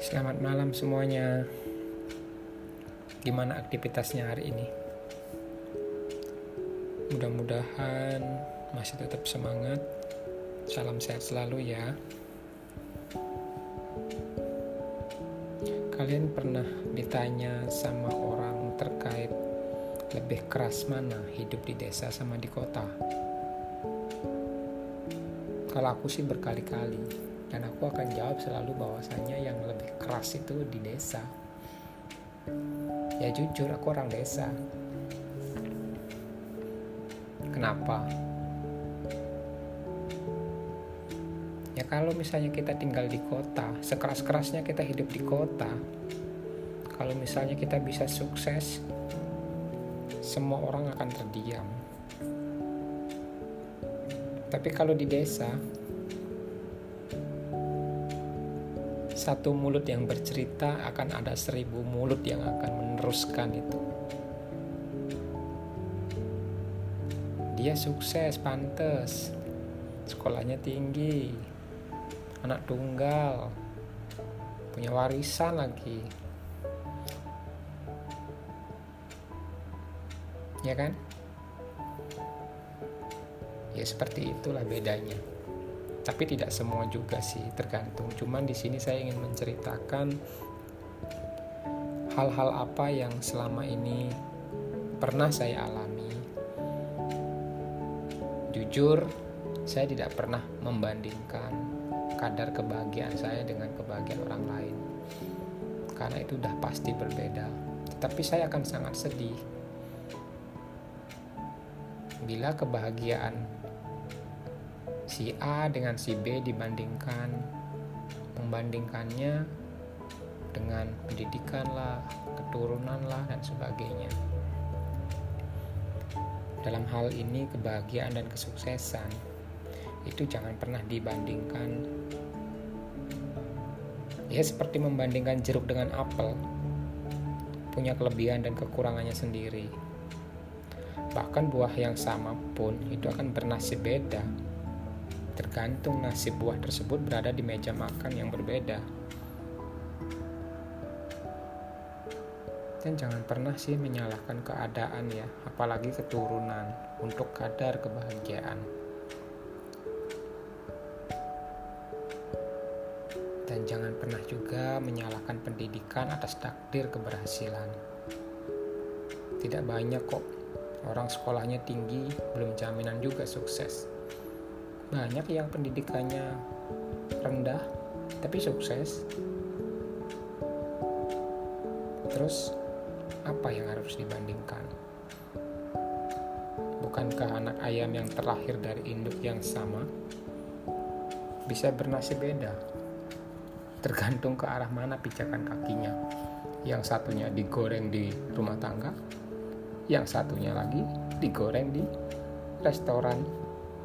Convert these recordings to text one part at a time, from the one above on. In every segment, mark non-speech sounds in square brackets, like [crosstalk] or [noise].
Selamat malam semuanya. Gimana aktivitasnya hari ini? Mudah-mudahan masih tetap semangat. Salam sehat selalu ya. Kalian pernah ditanya sama orang terkait lebih keras mana hidup di desa sama di kota? Kalau aku sih berkali-kali dan aku akan jawab selalu bahwasanya yang lebih keras itu di desa. Ya jujur aku orang desa. Kenapa? Ya kalau misalnya kita tinggal di kota sekeras-kerasnya kita hidup di kota. Kalau misalnya kita bisa sukses semua orang akan terdiam. Tapi kalau di desa satu mulut yang bercerita akan ada seribu mulut yang akan meneruskan itu. Dia sukses, pantas, sekolahnya tinggi, anak tunggal, punya warisan lagi. Ya kan? Ya seperti itulah bedanya tapi tidak semua juga sih tergantung. Cuman di sini saya ingin menceritakan hal-hal apa yang selama ini pernah saya alami. Jujur saya tidak pernah membandingkan kadar kebahagiaan saya dengan kebahagiaan orang lain. Karena itu sudah pasti berbeda. Tapi saya akan sangat sedih bila kebahagiaan si A dengan si B dibandingkan membandingkannya dengan pendidikan lah, keturunan lah dan sebagainya. Dalam hal ini kebahagiaan dan kesuksesan itu jangan pernah dibandingkan. Ya seperti membandingkan jeruk dengan apel punya kelebihan dan kekurangannya sendiri. Bahkan buah yang sama pun itu akan bernasib beda tergantung nasib buah tersebut berada di meja makan yang berbeda. Dan jangan pernah sih menyalahkan keadaan ya, apalagi keturunan untuk kadar kebahagiaan. Dan jangan pernah juga menyalahkan pendidikan atas takdir keberhasilan. Tidak banyak kok orang sekolahnya tinggi, belum jaminan juga sukses banyak yang pendidikannya rendah tapi sukses. Terus apa yang harus dibandingkan? Bukankah anak ayam yang terlahir dari induk yang sama bisa bernasib beda? Tergantung ke arah mana pijakan kakinya. Yang satunya digoreng di rumah tangga yang satunya lagi digoreng di restoran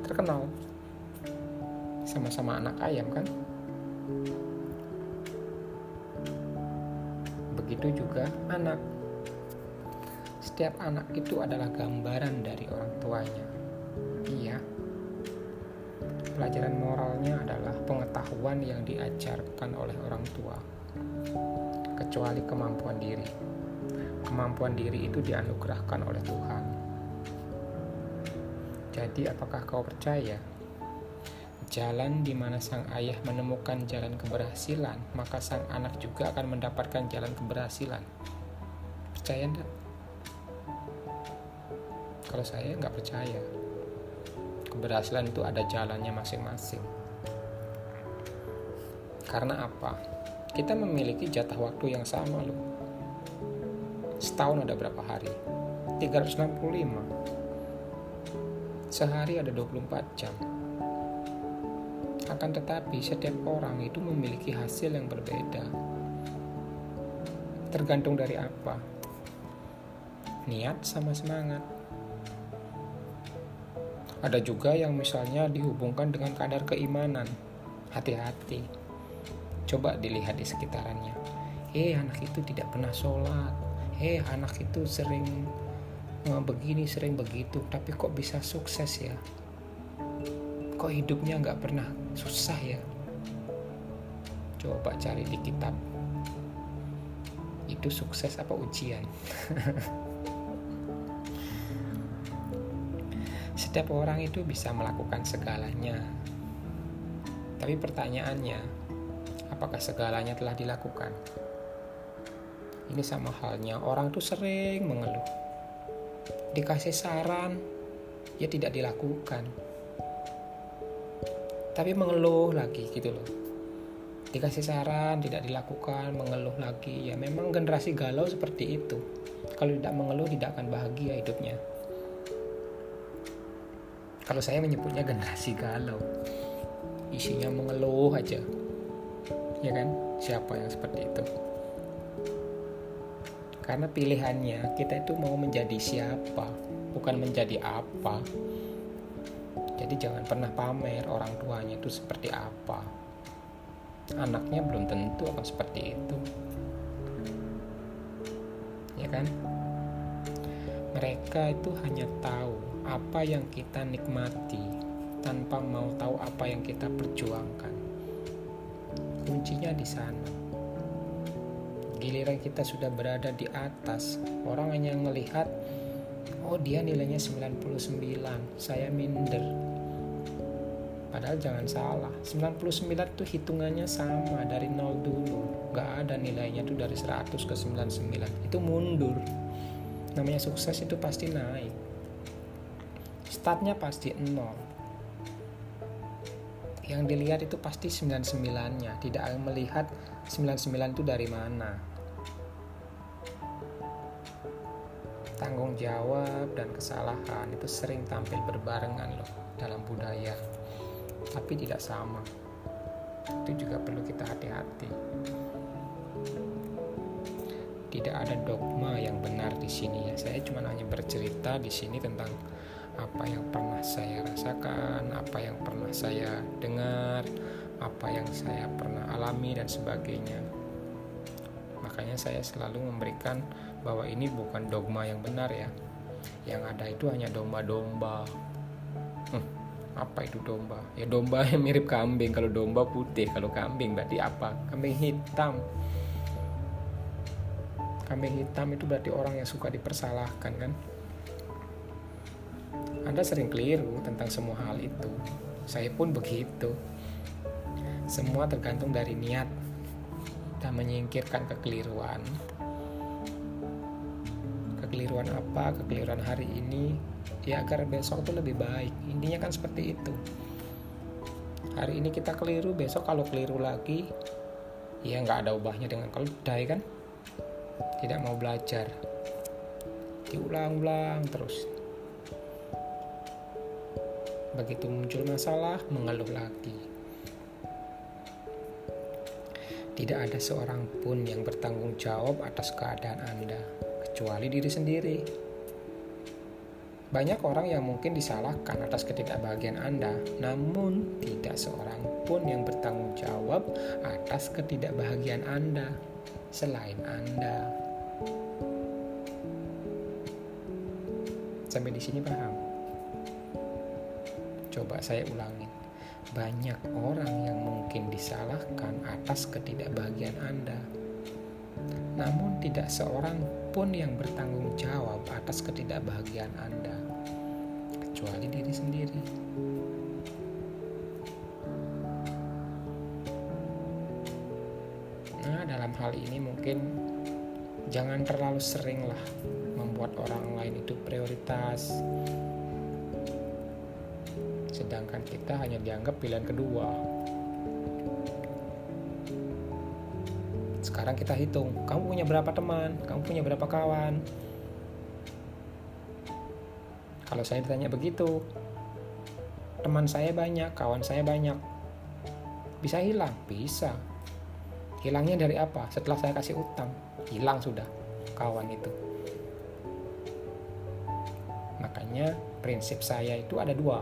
terkenal sama-sama anak ayam kan? Begitu juga anak. Setiap anak itu adalah gambaran dari orang tuanya. Iya. Pelajaran moralnya adalah pengetahuan yang diajarkan oleh orang tua kecuali kemampuan diri. Kemampuan diri itu dianugerahkan oleh Tuhan. Jadi apakah kau percaya jalan di mana sang ayah menemukan jalan keberhasilan, maka sang anak juga akan mendapatkan jalan keberhasilan. Percaya enggak? Kalau saya nggak percaya. Keberhasilan itu ada jalannya masing-masing. Karena apa? Kita memiliki jatah waktu yang sama loh. Setahun ada berapa hari? 365. Sehari ada 24 jam akan tetapi, setiap orang itu memiliki hasil yang berbeda. Tergantung dari apa? Niat sama semangat. Ada juga yang misalnya dihubungkan dengan kadar keimanan. Hati-hati. Coba dilihat di sekitarannya. Eh, anak itu tidak pernah sholat. Eh, anak itu sering begini, sering begitu. Tapi kok bisa sukses ya? Kok hidupnya nggak pernah susah ya? Coba cari di kitab. Itu sukses apa ujian? [laughs] Setiap orang itu bisa melakukan segalanya. Tapi pertanyaannya apakah segalanya telah dilakukan? Ini sama halnya orang tuh sering mengeluh. Dikasih saran ya tidak dilakukan tapi mengeluh lagi gitu loh. Dikasih saran tidak dilakukan mengeluh lagi. Ya memang generasi galau seperti itu. Kalau tidak mengeluh tidak akan bahagia hidupnya. Kalau saya menyebutnya generasi galau. Isinya mengeluh aja. Ya kan? Siapa yang seperti itu? Karena pilihannya kita itu mau menjadi siapa bukan menjadi apa jadi jangan pernah pamer orang tuanya itu seperti apa. Anaknya belum tentu akan seperti itu. Ya kan? Mereka itu hanya tahu apa yang kita nikmati tanpa mau tahu apa yang kita perjuangkan. Kuncinya di sana. Giliran kita sudah berada di atas. Orang hanya melihat oh dia nilainya 99 saya minder Padahal jangan salah, 99 tuh hitungannya sama dari nol dulu. Gak ada nilainya tuh dari 100 ke 99. Itu mundur. Namanya sukses itu pasti naik. Startnya pasti nol. Yang dilihat itu pasti 99-nya. Tidak melihat 99 itu dari mana. Tanggung jawab dan kesalahan itu sering tampil berbarengan loh dalam budaya tapi tidak sama. Itu juga perlu kita hati-hati. Tidak ada dogma yang benar di sini ya. Saya cuma hanya bercerita di sini tentang apa yang pernah saya rasakan, apa yang pernah saya dengar, apa yang saya pernah alami dan sebagainya. Makanya saya selalu memberikan bahwa ini bukan dogma yang benar ya. Yang ada itu hanya domba-domba. Apa itu domba? Ya domba yang mirip kambing. Kalau domba putih kalau kambing berarti apa? Kambing hitam. Kambing hitam itu berarti orang yang suka dipersalahkan kan? Anda sering keliru tentang semua hal itu. Saya pun begitu. Semua tergantung dari niat dan menyingkirkan kekeliruan. Kekeliruan apa? Kekeliruan hari ini ya agar besok itu lebih baik. Intinya kan seperti itu. Hari ini kita keliru besok kalau keliru lagi ya nggak ada ubahnya dengan keledai kan? Tidak mau belajar. Diulang-ulang terus. Begitu muncul masalah mengeluh lagi. Tidak ada seorang pun yang bertanggung jawab atas keadaan Anda kecuali diri sendiri banyak orang yang mungkin disalahkan atas ketidakbahagiaan Anda, namun tidak seorang pun yang bertanggung jawab atas ketidakbahagiaan Anda selain Anda. Sampai di sini paham? Coba saya ulangi. Banyak orang yang mungkin disalahkan atas ketidakbahagiaan Anda. Namun tidak seorang pun yang bertanggung jawab atas ketidakbahagiaan Anda, kecuali diri sendiri. Nah, dalam hal ini mungkin jangan terlalu sering lah membuat orang lain itu prioritas, sedangkan kita hanya dianggap pilihan kedua. sekarang kita hitung kamu punya berapa teman kamu punya berapa kawan kalau saya ditanya begitu teman saya banyak kawan saya banyak. Bisa hilang? Bisa. Hilangnya dari apa? Setelah saya kasih utang hilang sudah kawan itu. Makanya prinsip saya itu ada dua.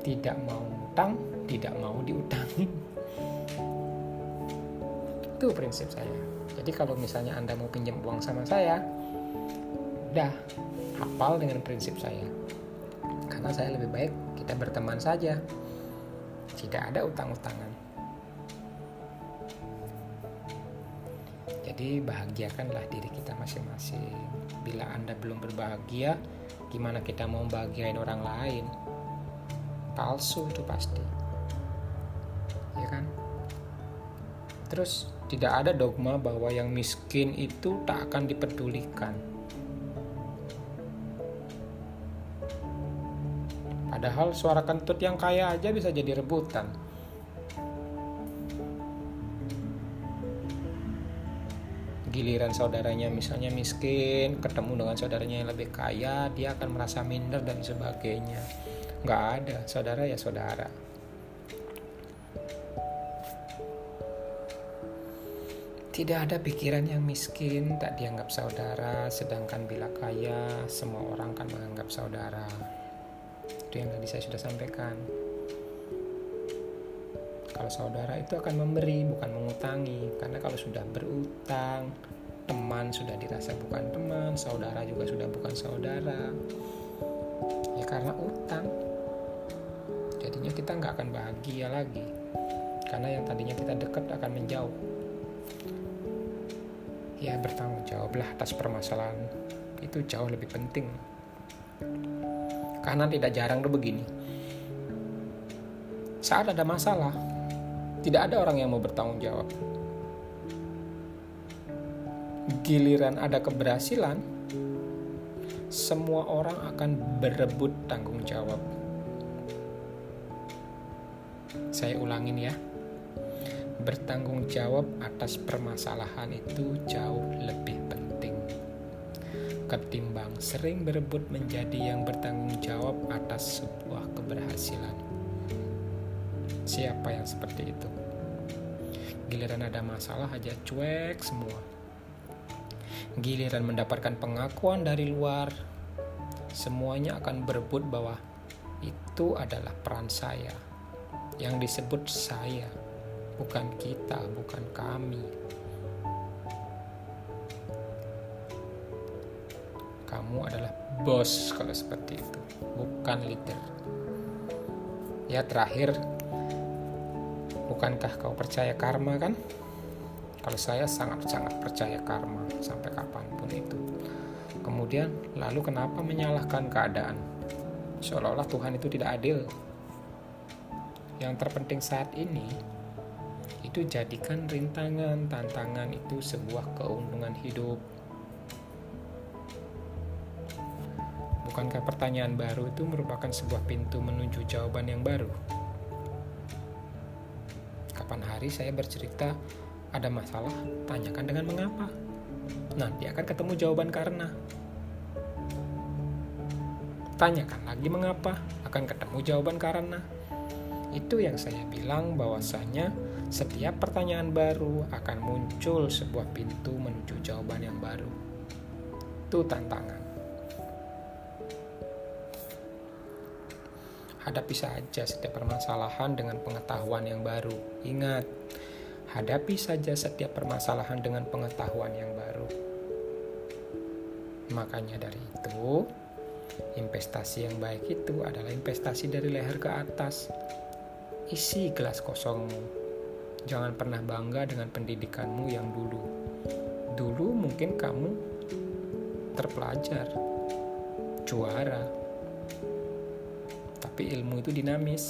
Tidak mau utang tidak mau diutangin itu prinsip saya. Jadi kalau misalnya Anda mau pinjam uang sama saya, udah hafal dengan prinsip saya. Karena saya lebih baik kita berteman saja. Tidak ada utang-utangan. Jadi bahagiakanlah diri kita masing-masing. Bila Anda belum berbahagia, gimana kita mau bahagiain orang lain? Palsu itu pasti. Ya kan? Terus tidak ada dogma bahwa yang miskin itu tak akan dipedulikan. Padahal suara kentut yang kaya aja bisa jadi rebutan. Giliran saudaranya misalnya miskin, ketemu dengan saudaranya yang lebih kaya, dia akan merasa minder dan sebagainya. Nggak ada, saudara ya saudara. Tidak ada pikiran yang miskin tak dianggap saudara, sedangkan bila kaya, semua orang kan menganggap saudara. Itu yang tadi saya sudah sampaikan. Kalau saudara itu akan memberi, bukan mengutangi. Karena kalau sudah berutang, teman sudah dirasa bukan teman, saudara juga sudah bukan saudara. Ya karena utang. Jadinya kita nggak akan bahagia lagi. Karena yang tadinya kita dekat akan menjauh ya bertanggung jawablah atas permasalahan. Itu jauh lebih penting. Karena tidak jarang tuh begini. Saat ada masalah tidak ada orang yang mau bertanggung jawab. Giliran ada keberhasilan semua orang akan berebut tanggung jawab. Saya ulangin ya bertanggung jawab atas permasalahan itu jauh lebih penting ketimbang sering berebut menjadi yang bertanggung jawab atas sebuah keberhasilan. Siapa yang seperti itu? Giliran ada masalah aja cuek semua. Giliran mendapatkan pengakuan dari luar, semuanya akan berebut bahwa itu adalah peran saya yang disebut saya bukan kita, bukan kami. Kamu adalah bos kalau seperti itu, bukan leader. Ya terakhir, bukankah kau percaya karma kan? Kalau saya sangat-sangat percaya karma sampai kapan pun itu. Kemudian lalu kenapa menyalahkan keadaan? Seolah-olah Tuhan itu tidak adil. Yang terpenting saat ini itu jadikan rintangan, tantangan itu sebuah keuntungan hidup. Bukankah pertanyaan baru itu merupakan sebuah pintu menuju jawaban yang baru? Kapan hari saya bercerita ada masalah, tanyakan dengan mengapa. Nanti akan ketemu jawaban karena. Tanyakan lagi mengapa, akan ketemu jawaban karena. Itu yang saya bilang bahwasanya setiap pertanyaan baru akan muncul sebuah pintu menuju jawaban yang baru. Itu tantangan. Hadapi saja setiap permasalahan dengan pengetahuan yang baru. Ingat, hadapi saja setiap permasalahan dengan pengetahuan yang baru. Makanya dari itu, investasi yang baik itu adalah investasi dari leher ke atas. Isi gelas kosongmu Jangan pernah bangga dengan pendidikanmu yang dulu. Dulu mungkin kamu terpelajar, juara, tapi ilmu itu dinamis.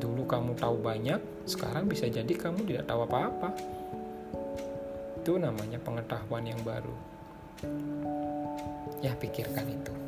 Dulu kamu tahu banyak, sekarang bisa jadi kamu tidak tahu apa-apa. Itu namanya pengetahuan yang baru. Ya, pikirkan itu.